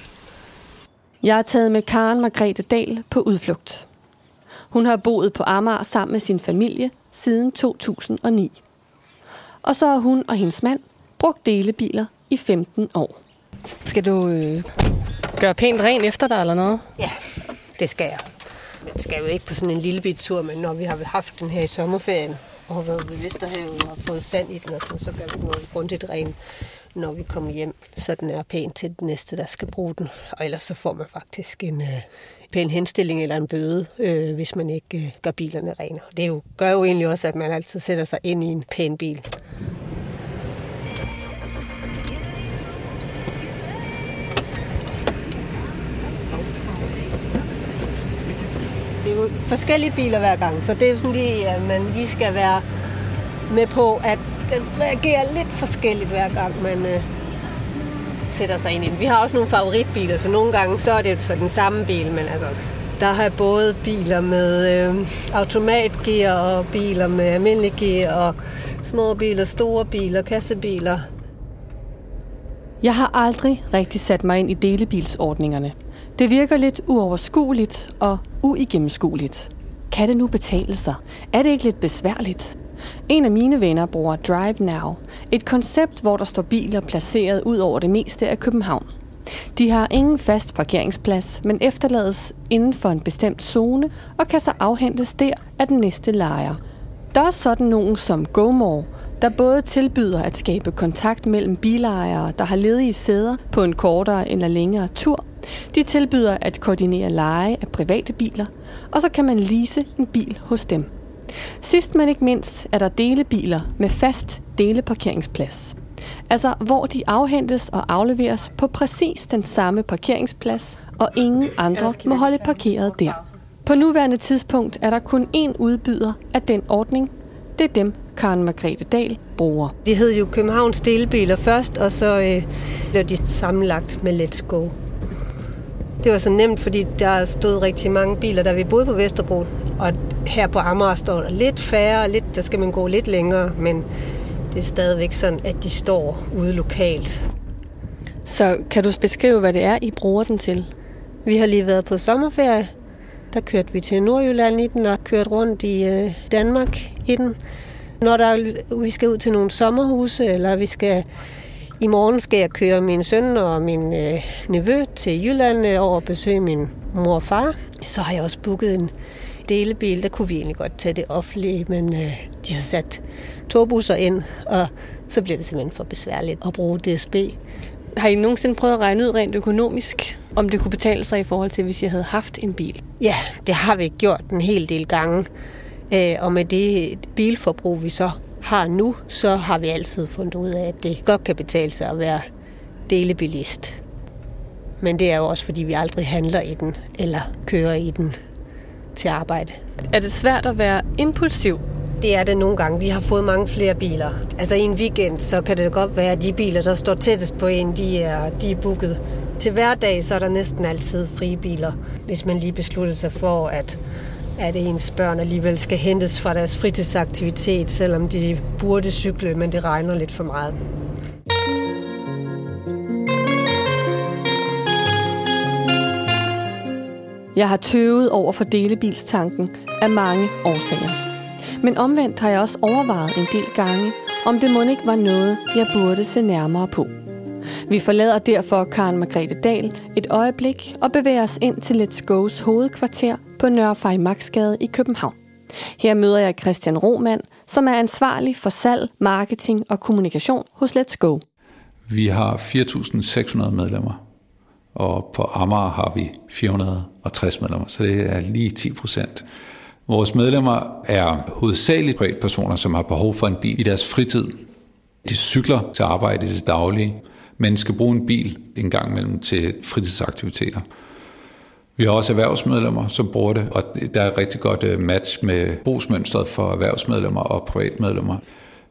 Jeg er taget med Karen Margrethe Dahl på udflugt. Hun har boet på Amager sammen med sin familie siden 2009. Og så har hun og hendes mand brugt delebiler i 15 år. Skal du øh, gøre pænt ren efter dig eller noget? Ja, det skal jeg. Det skal jo ikke på sådan en lille bit tur, men når vi har haft den her i sommerferien, og har været ved Vesterhavet og fået sand i den, og så gør vi noget grundigt ren, når vi kommer hjem, så den er pæn til den næste, der skal bruge den. Og ellers så får man faktisk en øh, pæn henstilling eller en bøde, øh, hvis man ikke øh, gør bilerne rene. Det jo, gør jo egentlig også, at man altid sætter sig ind i en pæn bil. Det er jo forskellige biler hver gang, så det er jo sådan lige, at man lige skal være med på, at den reagerer lidt forskelligt hver gang, man øh, sætter sig ind i den. Vi har også nogle favoritbiler, så nogle gange så er det så den samme bil, men altså, der har jeg både biler med øh, automatgear og biler med almindelig gear og små biler, store biler, kassebiler. Jeg har aldrig rigtig sat mig ind i delebilsordningerne. Det virker lidt uoverskueligt og uigennemskueligt. Kan det nu betale sig? Er det ikke lidt besværligt? En af mine venner bruger Drive Now, et koncept, hvor der står biler placeret ud over det meste af København. De har ingen fast parkeringsplads, men efterlades inden for en bestemt zone og kan så afhentes der af den næste lejer. Der er sådan nogen som GoMore, der både tilbyder at skabe kontakt mellem bilejere, der har ledige sæder på en kortere eller længere tur. De tilbyder at koordinere leje af private biler, og så kan man lease en bil hos dem. Sidst men ikke mindst er der delebiler med fast deleparkeringsplads. Altså hvor de afhentes og afleveres på præcis den samme parkeringsplads, og ingen andre må holde parkeret der. På nuværende tidspunkt er der kun én udbyder af den ordning. Det er dem, Karen Margrethe Dahl bruger. De hed jo Københavns Delebiler først, og så øh, blev de sammenlagt med Let's Go. Det var så nemt, fordi der stod rigtig mange biler, der vi boede på Vesterbro. Og her på Amager står der lidt færre, lidt, der skal man gå lidt længere, men det er stadigvæk sådan, at de står ude lokalt. Så kan du beskrive, hvad det er, I bruger den til? Vi har lige været på sommerferie. Der kørte vi til Nordjylland i den og kørt rundt i øh, Danmark i den. Når der, vi skal ud til nogle sommerhuse, eller vi skal i morgen skal jeg køre min søn og min øh, nevø til Jylland øh, over og besøge min mor og far. Så har jeg også booket en delebil. Der kunne vi egentlig godt tage det offentlige, men øh, de har sat togbusser ind, og så bliver det simpelthen for besværligt at bruge DSB. Har I nogensinde prøvet at regne ud rent økonomisk, om det kunne betale sig i forhold til, hvis jeg havde haft en bil? Ja, det har vi gjort en hel del gange. Øh, og med det bilforbrug, vi så har nu, så har vi altid fundet ud af, at det godt kan betale sig at være delebilist. Men det er jo også, fordi vi aldrig handler i den, eller kører i den til arbejde. Er det svært at være impulsiv? Det er det nogle gange. Vi har fået mange flere biler. Altså i en weekend, så kan det godt være, at de biler, der står tættest på en, de er, de er booket. Til hverdag, så er der næsten altid frie biler, hvis man lige beslutter sig for, at at ens børn alligevel skal hentes fra deres fritidsaktivitet, selvom de burde cykle, men det regner lidt for meget. Jeg har tøvet over for delebilstanken af mange årsager. Men omvendt har jeg også overvejet en del gange, om det må ikke var noget, jeg burde se nærmere på. Vi forlader derfor Karen Margrethe Dahl et øjeblik og bevæger os ind til Let's Go's hovedkvarter på Nørre Fejmaksgade i København. Her møder jeg Christian Romand, som er ansvarlig for salg, marketing og kommunikation hos Let's Go. Vi har 4.600 medlemmer, og på Amager har vi 460 medlemmer, så det er lige 10 procent. Vores medlemmer er hovedsageligt personer, som har behov for en bil i deres fritid. De cykler til arbejde i det daglige, men skal bruge en bil en gang imellem til fritidsaktiviteter. Vi har også erhvervsmedlemmer, som bruger det, og der er et rigtig godt øh, match med brugsmønstret for erhvervsmedlemmer og privatmedlemmer.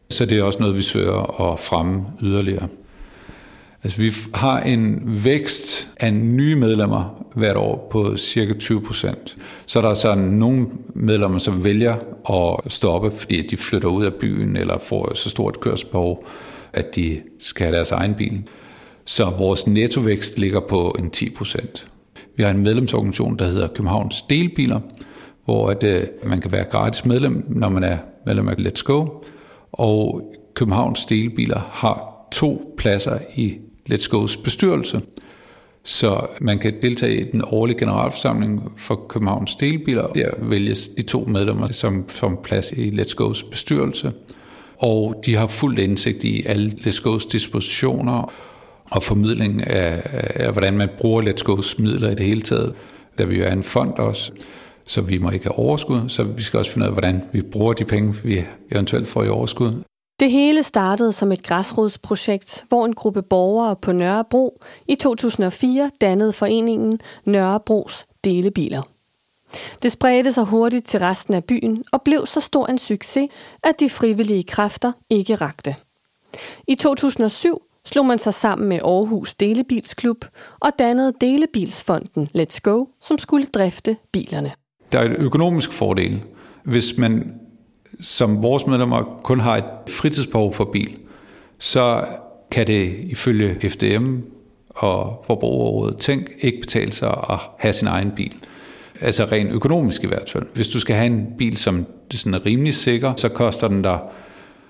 Så det er også noget, vi søger at fremme yderligere. Altså, vi har en vækst af nye medlemmer hvert år på cirka 20 procent. Så der er så nogle medlemmer, som vælger at stoppe, fordi de flytter ud af byen eller får så stort kørsbehov, at de skal have deres egen bil. Så vores nettovækst ligger på en 10 procent. Vi har en medlemsorganisation, der hedder Københavns Delbiler, hvor at, øh, man kan være gratis medlem, når man er medlem af Let's Go. Og Københavns Delbiler har to pladser i Let's Go's bestyrelse. Så man kan deltage i den årlige generalforsamling for Københavns Delbiler. Der vælges de to medlemmer som, som plads i Let's Go's bestyrelse. Og de har fuld indsigt i alle Let's Go's dispositioner og formidling af, af hvordan man bruger Let's Go's midler i det hele taget. Da vi jo er en fond også, så vi må ikke have overskud, så vi skal også finde ud af, hvordan vi bruger de penge, vi eventuelt får i overskud. Det hele startede som et græsrodsprojekt, hvor en gruppe borgere på Nørrebro i 2004 dannede foreningen Nørrebros Delebiler. Det spredte sig hurtigt til resten af byen og blev så stor en succes, at de frivillige kræfter ikke rakte. I 2007 slog man sig sammen med Aarhus Delebilsklub og dannede Delebilsfonden Let's Go, som skulle drifte bilerne. Der er et økonomisk fordel, hvis man som vores medlemmer kun har et fritidsbehov for bil, så kan det ifølge FDM og Forbrugerrådet Tænk ikke betale sig at have sin egen bil. Altså rent økonomisk i hvert fald. Hvis du skal have en bil, som sådan er rimelig sikker, så koster den der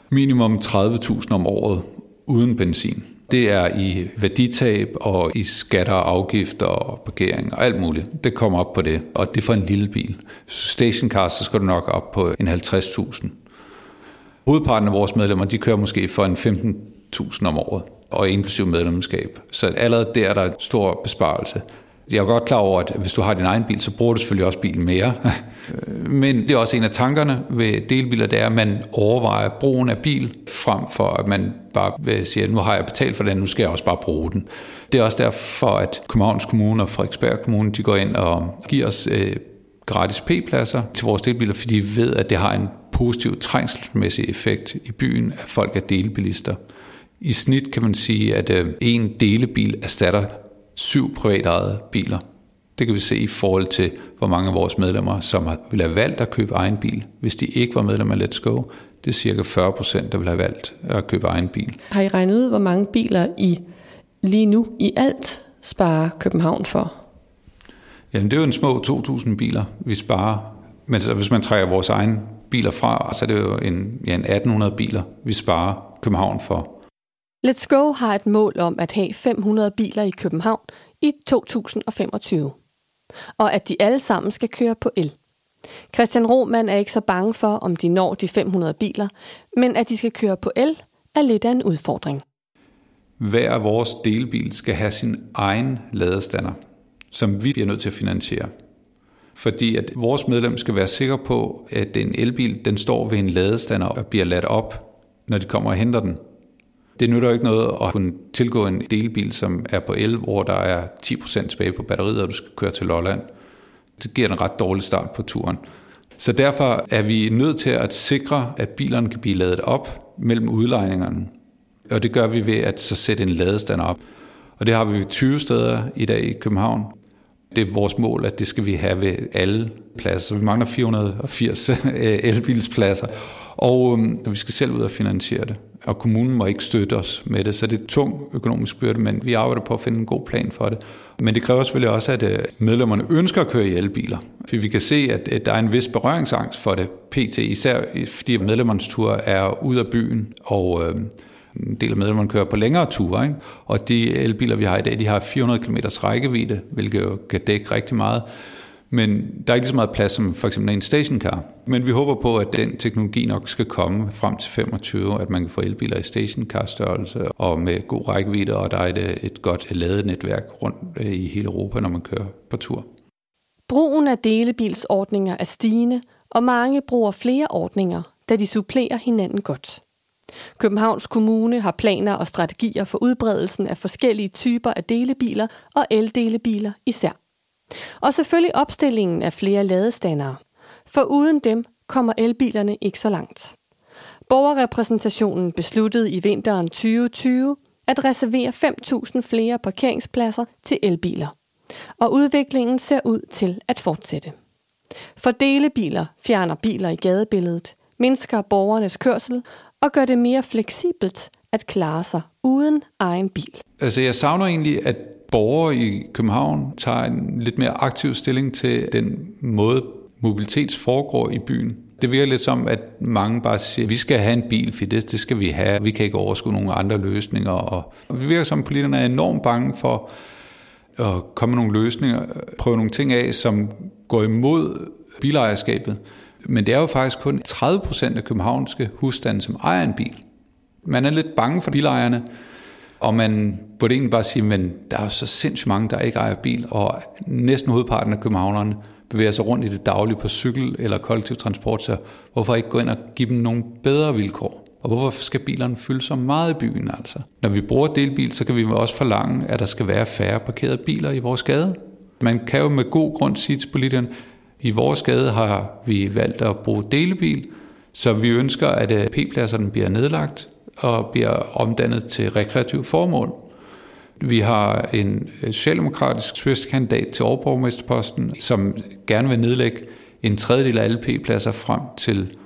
minimum 30.000 om året uden benzin. Det er i værditab og i skatter og afgifter og parkering og alt muligt. Det kommer op på det, og det er for en lille bil. Stationcar, så skal du nok op på en 50.000. Hovedparten af vores medlemmer, de kører måske for en 15.000 om året, og inklusiv medlemskab. Så allerede der er der en stor besparelse. Jeg er godt klar over, at hvis du har din egen bil, så bruger du selvfølgelig også bilen mere. Men det er også en af tankerne ved delbiler, det er, at man overvejer brugen af bil, frem for at man bare siger, at nu har jeg betalt for den, nu skal jeg også bare bruge den. Det er også derfor, at Københavns Kommune og Frederiksberg Kommune, de går ind og giver os øh, gratis P-pladser til vores delbiler, fordi vi ved, at det har en positiv trængselsmæssig effekt i byen, at folk er delbilister. I snit kan man sige, at øh, en delebil erstatter syv privatejede biler. Det kan vi se i forhold til, hvor mange af vores medlemmer, som ville have valgt at købe egen bil, hvis de ikke var medlemmer af Let's Go. Det er cirka 40 procent, der vil have valgt at købe egen bil. Har I regnet ud, hvor mange biler I lige nu i alt sparer København for? Jamen, det er jo en små 2.000 biler, vi sparer. Men hvis man trækker vores egen biler fra, så er det jo en, ja, en 1.800 biler, vi sparer København for. Let's Go har et mål om at have 500 biler i København i 2025. Og at de alle sammen skal køre på el. Christian Roman er ikke så bange for, om de når de 500 biler, men at de skal køre på el er lidt af en udfordring. Hver af vores delbil skal have sin egen ladestander, som vi bliver nødt til at finansiere. Fordi at vores medlem skal være sikker på, at en elbil den står ved en ladestander og bliver ladt op, når de kommer og henter den. Det nytter jo ikke noget at kunne tilgå en delbil, som er på el, hvor der er 10% tilbage på batteriet, og du skal køre til Lolland. Det giver en ret dårlig start på turen. Så derfor er vi nødt til at sikre, at bilerne kan blive ladet op mellem udlejningerne. Og det gør vi ved at så sætte en ladestander op. Og det har vi 20 steder i dag i København. Det er vores mål, at det skal vi have ved alle pladser. Vi mangler 480 øh, elbilspladser, øhm, og vi skal selv ud og finansiere det og kommunen må ikke støtte os med det, så det er tung økonomisk byrde, men vi arbejder på at finde en god plan for det. Men det kræver selvfølgelig også, at øh, medlemmerne ønsker at køre i elbiler. For vi kan se, at der er en vis berøringsangst for det, pt. især fordi medlemmernes tur er ud af byen, og øh, en del af medlemmerne kører på længere ture. Ikke? Og de elbiler, vi har i dag, de har 400 km rækkevidde, hvilket jo kan dække rigtig meget. Men der er ikke så meget plads som for eksempel en stationcar. Men vi håber på, at den teknologi nok skal komme frem til 25, at man kan få elbiler i stationcar-størrelse og med god rækkevidde, og der er et, et godt ladenetværk rundt øh, i hele Europa, når man kører på tur. Brugen af delebilsordninger er stigende, og mange bruger flere ordninger, da de supplerer hinanden godt. Københavns Kommune har planer og strategier for udbredelsen af forskellige typer af delebiler og eldelebiler især. Og selvfølgelig opstillingen af flere ladestandere. For uden dem kommer elbilerne ikke så langt. Borgerrepræsentationen besluttede i vinteren 2020 at reservere 5.000 flere parkeringspladser til elbiler. Og udviklingen ser ud til at fortsætte. For delebiler fjerner biler i gadebilledet, mindsker borgernes kørsel og gør det mere fleksibelt at klare sig uden egen bil. Altså jeg savner egentlig, at borgere i København tager en lidt mere aktiv stilling til den måde, mobilitet foregår i byen. Det virker lidt som, at mange bare siger, at vi skal have en bil, for det, det skal vi have. Vi kan ikke overskue nogle andre løsninger. Og, og vi virker som, at politikerne er enormt bange for at komme med nogle løsninger, prøve nogle ting af, som går imod bilejerskabet. Men det er jo faktisk kun 30 procent af københavnske husstande, som ejer en bil. Man er lidt bange for bilejerne, og man burde egentlig bare sige, men der er så sindssygt mange, der ikke ejer bil, og næsten hovedparten af københavnerne bevæger sig rundt i det daglige på cykel eller kollektiv transport, så hvorfor ikke gå ind og give dem nogle bedre vilkår? Og hvorfor skal bilerne fylde så meget i byen altså? Når vi bruger delbil, så kan vi også forlange, at der skal være færre parkerede biler i vores gade. Man kan jo med god grund sige til politikerne, i vores gade har vi valgt at bruge delebil, så vi ønsker, at øh, P-pladserne bliver nedlagt og bliver omdannet til rekreativ formål. Vi har en øh, socialdemokratisk spidskandidat til overborgmesterposten, som gerne vil nedlægge en tredjedel af alle P-pladser frem til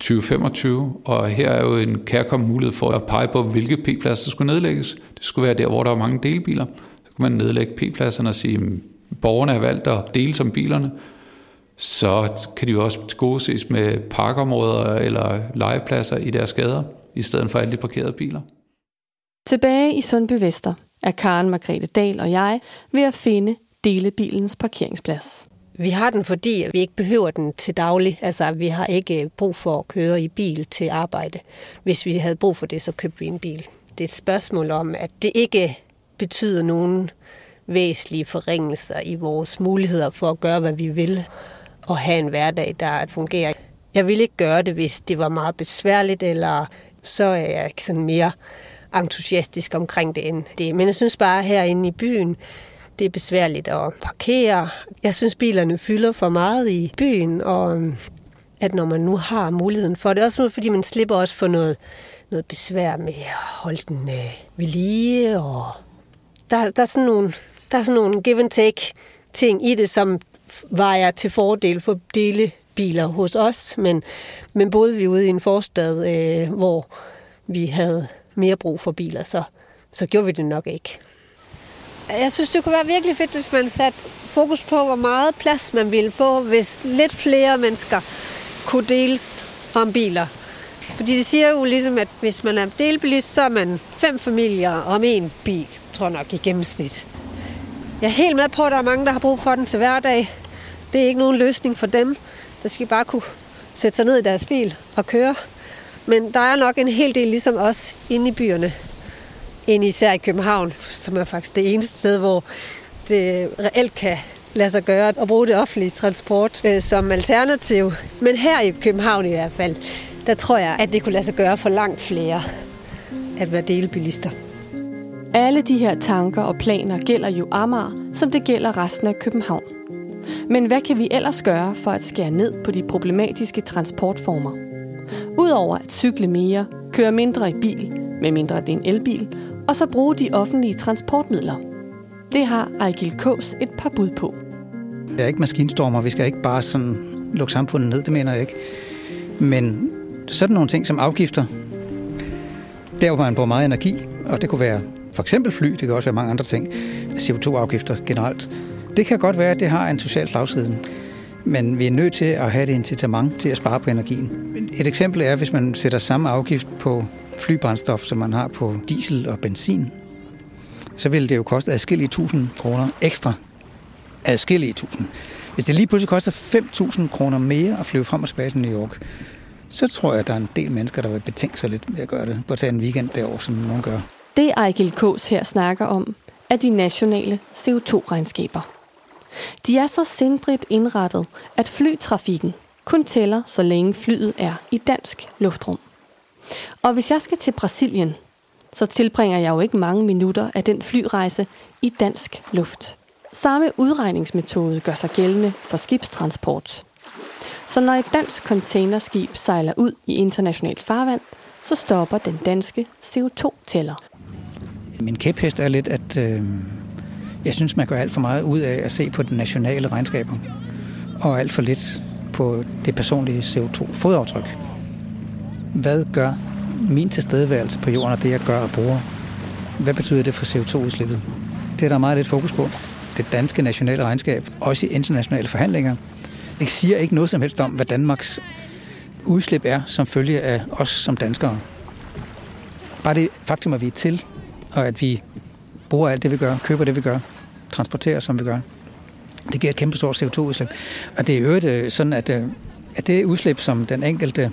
2025, og her er jo en kærkommen mulighed for at pege på, hvilke P-pladser der skulle nedlægges. Det skulle være der, hvor der er mange delbiler. Så kunne man nedlægge P-pladserne og sige, at borgerne har valgt at dele som bilerne, så kan de jo også tilgodeses med parkområder eller legepladser i deres gader, i stedet for alle de parkerede biler. Tilbage i Sundby Vester er Karen Margrethe Dahl og jeg ved at finde delebilens parkeringsplads. Vi har den, fordi vi ikke behøver den til daglig. Altså, vi har ikke øh, brug for at køre i bil til arbejde. Hvis vi havde brug for det, så købte vi en bil. Det er et spørgsmål om, at det ikke betyder nogen væsentlige forringelser i vores muligheder for at gøre, hvad vi vil, og have en hverdag, der fungerer. Jeg ville ikke gøre det, hvis det var meget besværligt, eller så er jeg ikke sådan mere entusiastisk omkring det end det. Men jeg synes bare herinde i byen, det er besværligt at parkere. Jeg synes, bilerne fylder for meget i byen, og øhm, at når man nu har muligheden for det, også fordi man slipper også for noget, noget besvær med at holde den øh, ved lige, og der, der, er sådan nogle, der er sådan nogle give and take ting i det, som vejer til fordel for delebiler hos os, men, men boede vi ude i en forstad, øh, hvor vi havde mere brug for biler, så, så gjorde vi det nok ikke. Jeg synes, det kunne være virkelig fedt, hvis man satte fokus på, hvor meget plads man ville få, hvis lidt flere mennesker kunne deles om biler. Fordi det siger jo ligesom, at hvis man er delbilist, så er man fem familier om en bil, tror jeg nok i gennemsnit. Jeg er helt med på, at der er mange, der har brug for den til hverdag. Det er ikke nogen løsning for dem. Der skal bare kunne sætte sig ned i deres bil og køre. Men der er nok en hel del ligesom os inde i byerne, Inde især i København, som er faktisk det eneste sted, hvor det reelt kan lade sig gøre at bruge det offentlige transport øh, som alternativ. Men her i København i hvert fald, der tror jeg, at det kunne lade sig gøre for langt flere at være delebilister. Alle de her tanker og planer gælder jo Amager, som det gælder resten af København. Men hvad kan vi ellers gøre for at skære ned på de problematiske transportformer? Udover at cykle mere, køre mindre i bil, med mindre det er en elbil, og så bruge de offentlige transportmidler. Det har Ejgil Kås et par bud på. Det er ikke maskinstormer, vi skal ikke bare sådan lukke samfundet ned, det mener jeg ikke. Men sådan nogle ting som afgifter, der hvor man bruger meget energi, og det kunne være for eksempel fly, det kan også være mange andre ting, CO2-afgifter generelt. Det kan godt være, at det har en social slagside, men vi er nødt til at have et incitament til at spare på energien. Et eksempel er, hvis man sætter samme afgift på flybrændstof, som man har på diesel og benzin, så vil det jo koste adskillige tusind kroner ekstra. Adskillige tusind. Hvis det lige pludselig koster 5.000 kroner mere at flyve frem og tilbage til New York, så tror jeg, at der er en del mennesker, der vil betænke sig lidt ved at gøre det. På at tage en weekend derovre, som nogen gør. Det Ejgil Kås her snakker om, er de nationale CO2-regnskaber. De er så sindrigt indrettet, at flytrafikken kun tæller, så længe flyet er i dansk luftrum. Og hvis jeg skal til Brasilien, så tilbringer jeg jo ikke mange minutter af den flyrejse i dansk luft. Samme udregningsmetode gør sig gældende for skibstransport. Så når et dansk containerskib sejler ud i internationalt farvand, så stopper den danske CO2-tæller. Min kæphest er lidt, at øh, jeg synes, man gør alt for meget ud af at se på den nationale regnskaber, og alt for lidt på det personlige CO2-fodaftryk. Hvad gør min tilstedeværelse på jorden og det, jeg gør og bruger? Hvad betyder det for CO2-udslippet? Det er der meget lidt fokus på. Det danske nationale regnskab, også i internationale forhandlinger, det siger ikke noget som helst om, hvad Danmarks udslip er som følge af os som danskere. Bare det faktum, at vi er til, og at vi bruger alt det, vi gør, køber det, vi gør, transporterer, som vi gør, det giver et kæmpe stort CO2-udslip. Og det er jo øh, sådan, at, øh, at det udslip, som den enkelte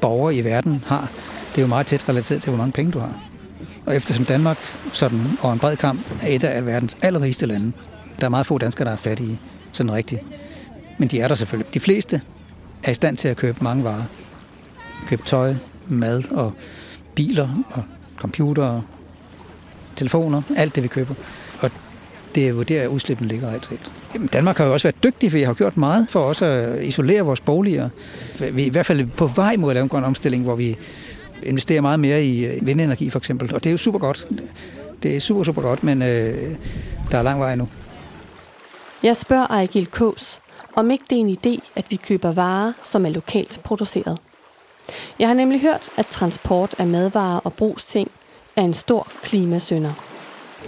borger i verden har, det er jo meget tæt relateret til, hvor mange penge du har. Og eftersom Danmark sådan, over en bred kamp er et af verdens allerrigeste lande, der er meget få danskere, der er fattige, sådan rigtigt. Men de er der selvfølgelig. De fleste er i stand til at købe mange varer. Købe tøj, mad og biler og computere, telefoner, alt det vi køber. Og det er jo der, udslippen ligger altid. Jamen, Danmark har jo også været dygtig, for vi har gjort meget for også at isolere vores boliger. Vi er i hvert fald på vej mod at lave en grøn omstilling, hvor vi investerer meget mere i øh, vindenergi for eksempel. Og det er jo super godt. Det er super, super godt, men øh, der er lang vej nu. Jeg spørger Ejgil Kås, om ikke det er en idé, at vi køber varer, som er lokalt produceret. Jeg har nemlig hørt, at transport af madvarer og brugsting er en stor klimasønder.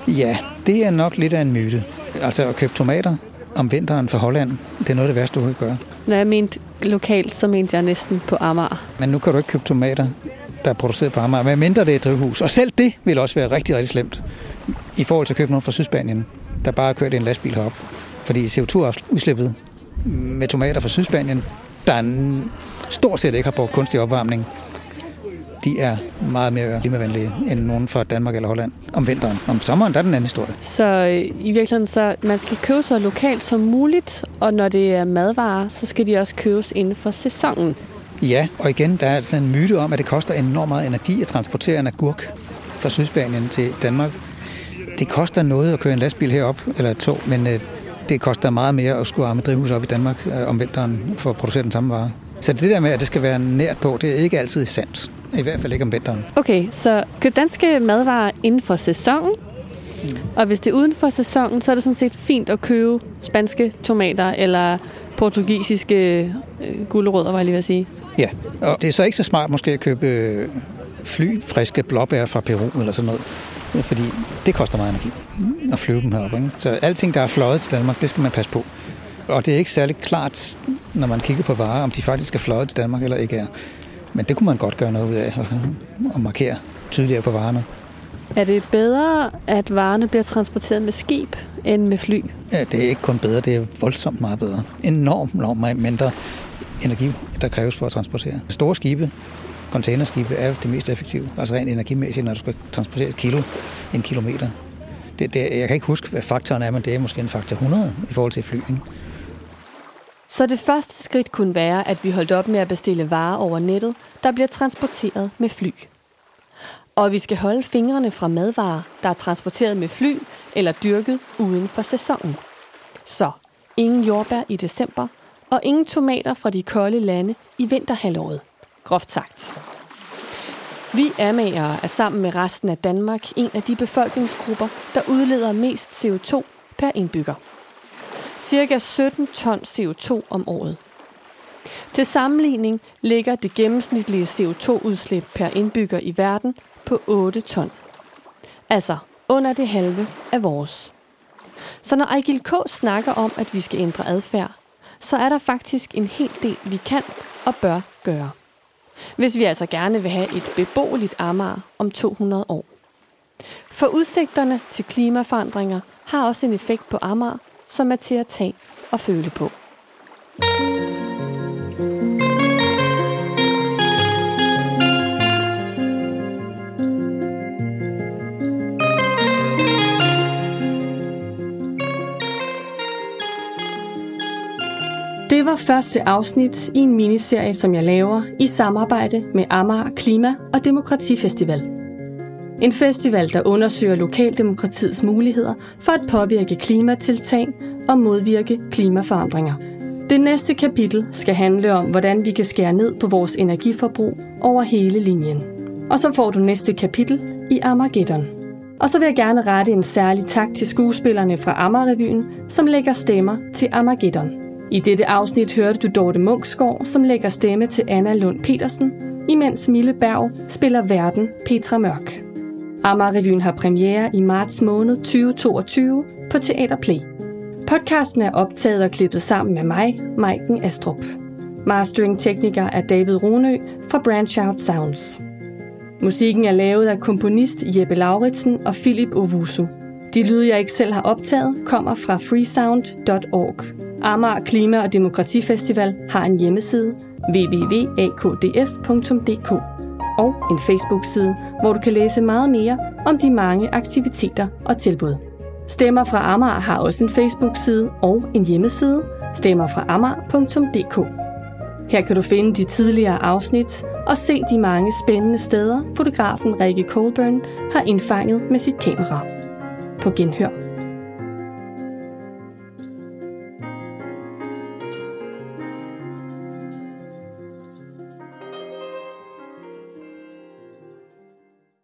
Ja, det er nok lidt af en myte. Altså at købe tomater om vinteren fra Holland, det er noget af det værste, du kan gøre. Når jeg mente lokalt, så mente jeg næsten på Amager. Men nu kan du ikke købe tomater, der er produceret på Amager, men mindre det er et drivhus. Og selv det vil også være rigtig, rigtig slemt i forhold til at købe noget fra Sydspanien, der bare har kørt en lastbil herop. Fordi CO2-udslippet med tomater fra Sydspanien, der stort set ikke har brugt kunstig opvarmning, de er meget mere klimavenlige end nogen fra Danmark eller Holland om vinteren. Om sommeren, der er den anden historie. Så øh, i virkeligheden, så man skal købe så lokalt som muligt, og når det er madvarer, så skal de også købes inden for sæsonen. Ja, og igen, der er altså en myte om, at det koster enormt meget energi at transportere en agurk fra Sydspanien til Danmark. Det koster noget at køre en lastbil herop, eller et tog, men øh, det koster meget mere at skulle arme drivhus op i Danmark øh, om vinteren for at producere den samme vare. Så det der med, at det skal være nært på, det er ikke altid sandt. I hvert fald ikke om vinteren. Okay, så køb danske madvarer inden for sæsonen. Mm. Og hvis det er uden for sæsonen, så er det sådan set fint at købe spanske tomater eller portugisiske øh, gulerødder, var jeg lige ved at sige. Ja, og det er så ikke så smart måske at købe øh, flyfriske blåbær fra Peru eller sådan noget. Fordi det koster meget energi at flyve dem herop. Ikke? Så alting, der er fløjet til Danmark, det skal man passe på. Og det er ikke særlig klart, når man kigger på varer, om de faktisk er fløjet til Danmark eller ikke er. Men det kunne man godt gøre noget ud af og markere tydeligere på varerne. Er det bedre, at varerne bliver transporteret med skib end med fly? Ja, det er ikke kun bedre, det er voldsomt meget bedre. Enormt, enormt mindre energi, der kræves for at transportere. Store skibe, containerskibe, er det mest effektive. Altså rent energimæssigt, når du skal transportere et kilo, en kilometer. Det, det, jeg kan ikke huske, hvad faktoren er, men det er måske en faktor 100 i forhold til fly. Ikke? Så det første skridt kunne være, at vi holdt op med at bestille varer over nettet, der bliver transporteret med fly. Og vi skal holde fingrene fra madvarer, der er transporteret med fly eller dyrket uden for sæsonen. Så ingen jordbær i december, og ingen tomater fra de kolde lande i vinterhalvåret. Groft sagt. Vi amagere er sammen med resten af Danmark en af de befolkningsgrupper, der udleder mest CO2 per indbygger cirka 17 ton CO2 om året. Til sammenligning ligger det gennemsnitlige CO2-udslip per indbygger i verden på 8 ton. Altså under det halve af vores. Så når Ejgil K. snakker om, at vi skal ændre adfærd, så er der faktisk en hel del, vi kan og bør gøre. Hvis vi altså gerne vil have et beboeligt Amager om 200 år. For udsigterne til klimaforandringer har også en effekt på Amager, som er til at tage og føle på. Det var første afsnit i en miniserie, som jeg laver i samarbejde med Amager Klima- og Demokratifestival. En festival, der undersøger lokaldemokratiets muligheder for at påvirke klimatiltag og modvirke klimaforandringer. Det næste kapitel skal handle om, hvordan vi kan skære ned på vores energiforbrug over hele linjen. Og så får du næste kapitel i Armageddon. Og så vil jeg gerne rette en særlig tak til skuespillerne fra Amagerrevyen, som lægger stemmer til Armageddon. I dette afsnit hørte du Dorte Munksgaard, som lægger stemme til Anna Lund Petersen, imens Mille Berg spiller verden Petra Mørk. Amagerrevyen har premiere i marts måned 2022 på Teater Play. Podcasten er optaget og klippet sammen med mig, Maiken Astrup. Mastering-tekniker er David Ronø fra Branch Out Sounds. Musikken er lavet af komponist Jeppe Lauritsen og Philip Ovusu. De lyde, jeg ikke selv har optaget, kommer fra freesound.org. Amager Klima- og Demokratifestival har en hjemmeside www.akdf.dk og en Facebook-side, hvor du kan læse meget mere om de mange aktiviteter og tilbud. Stemmer fra Amager har også en Facebook-side og en hjemmeside, stemmerfraamager.dk. Her kan du finde de tidligere afsnit og se de mange spændende steder, fotografen Rikke Colburn har indfanget med sit kamera. På genhør.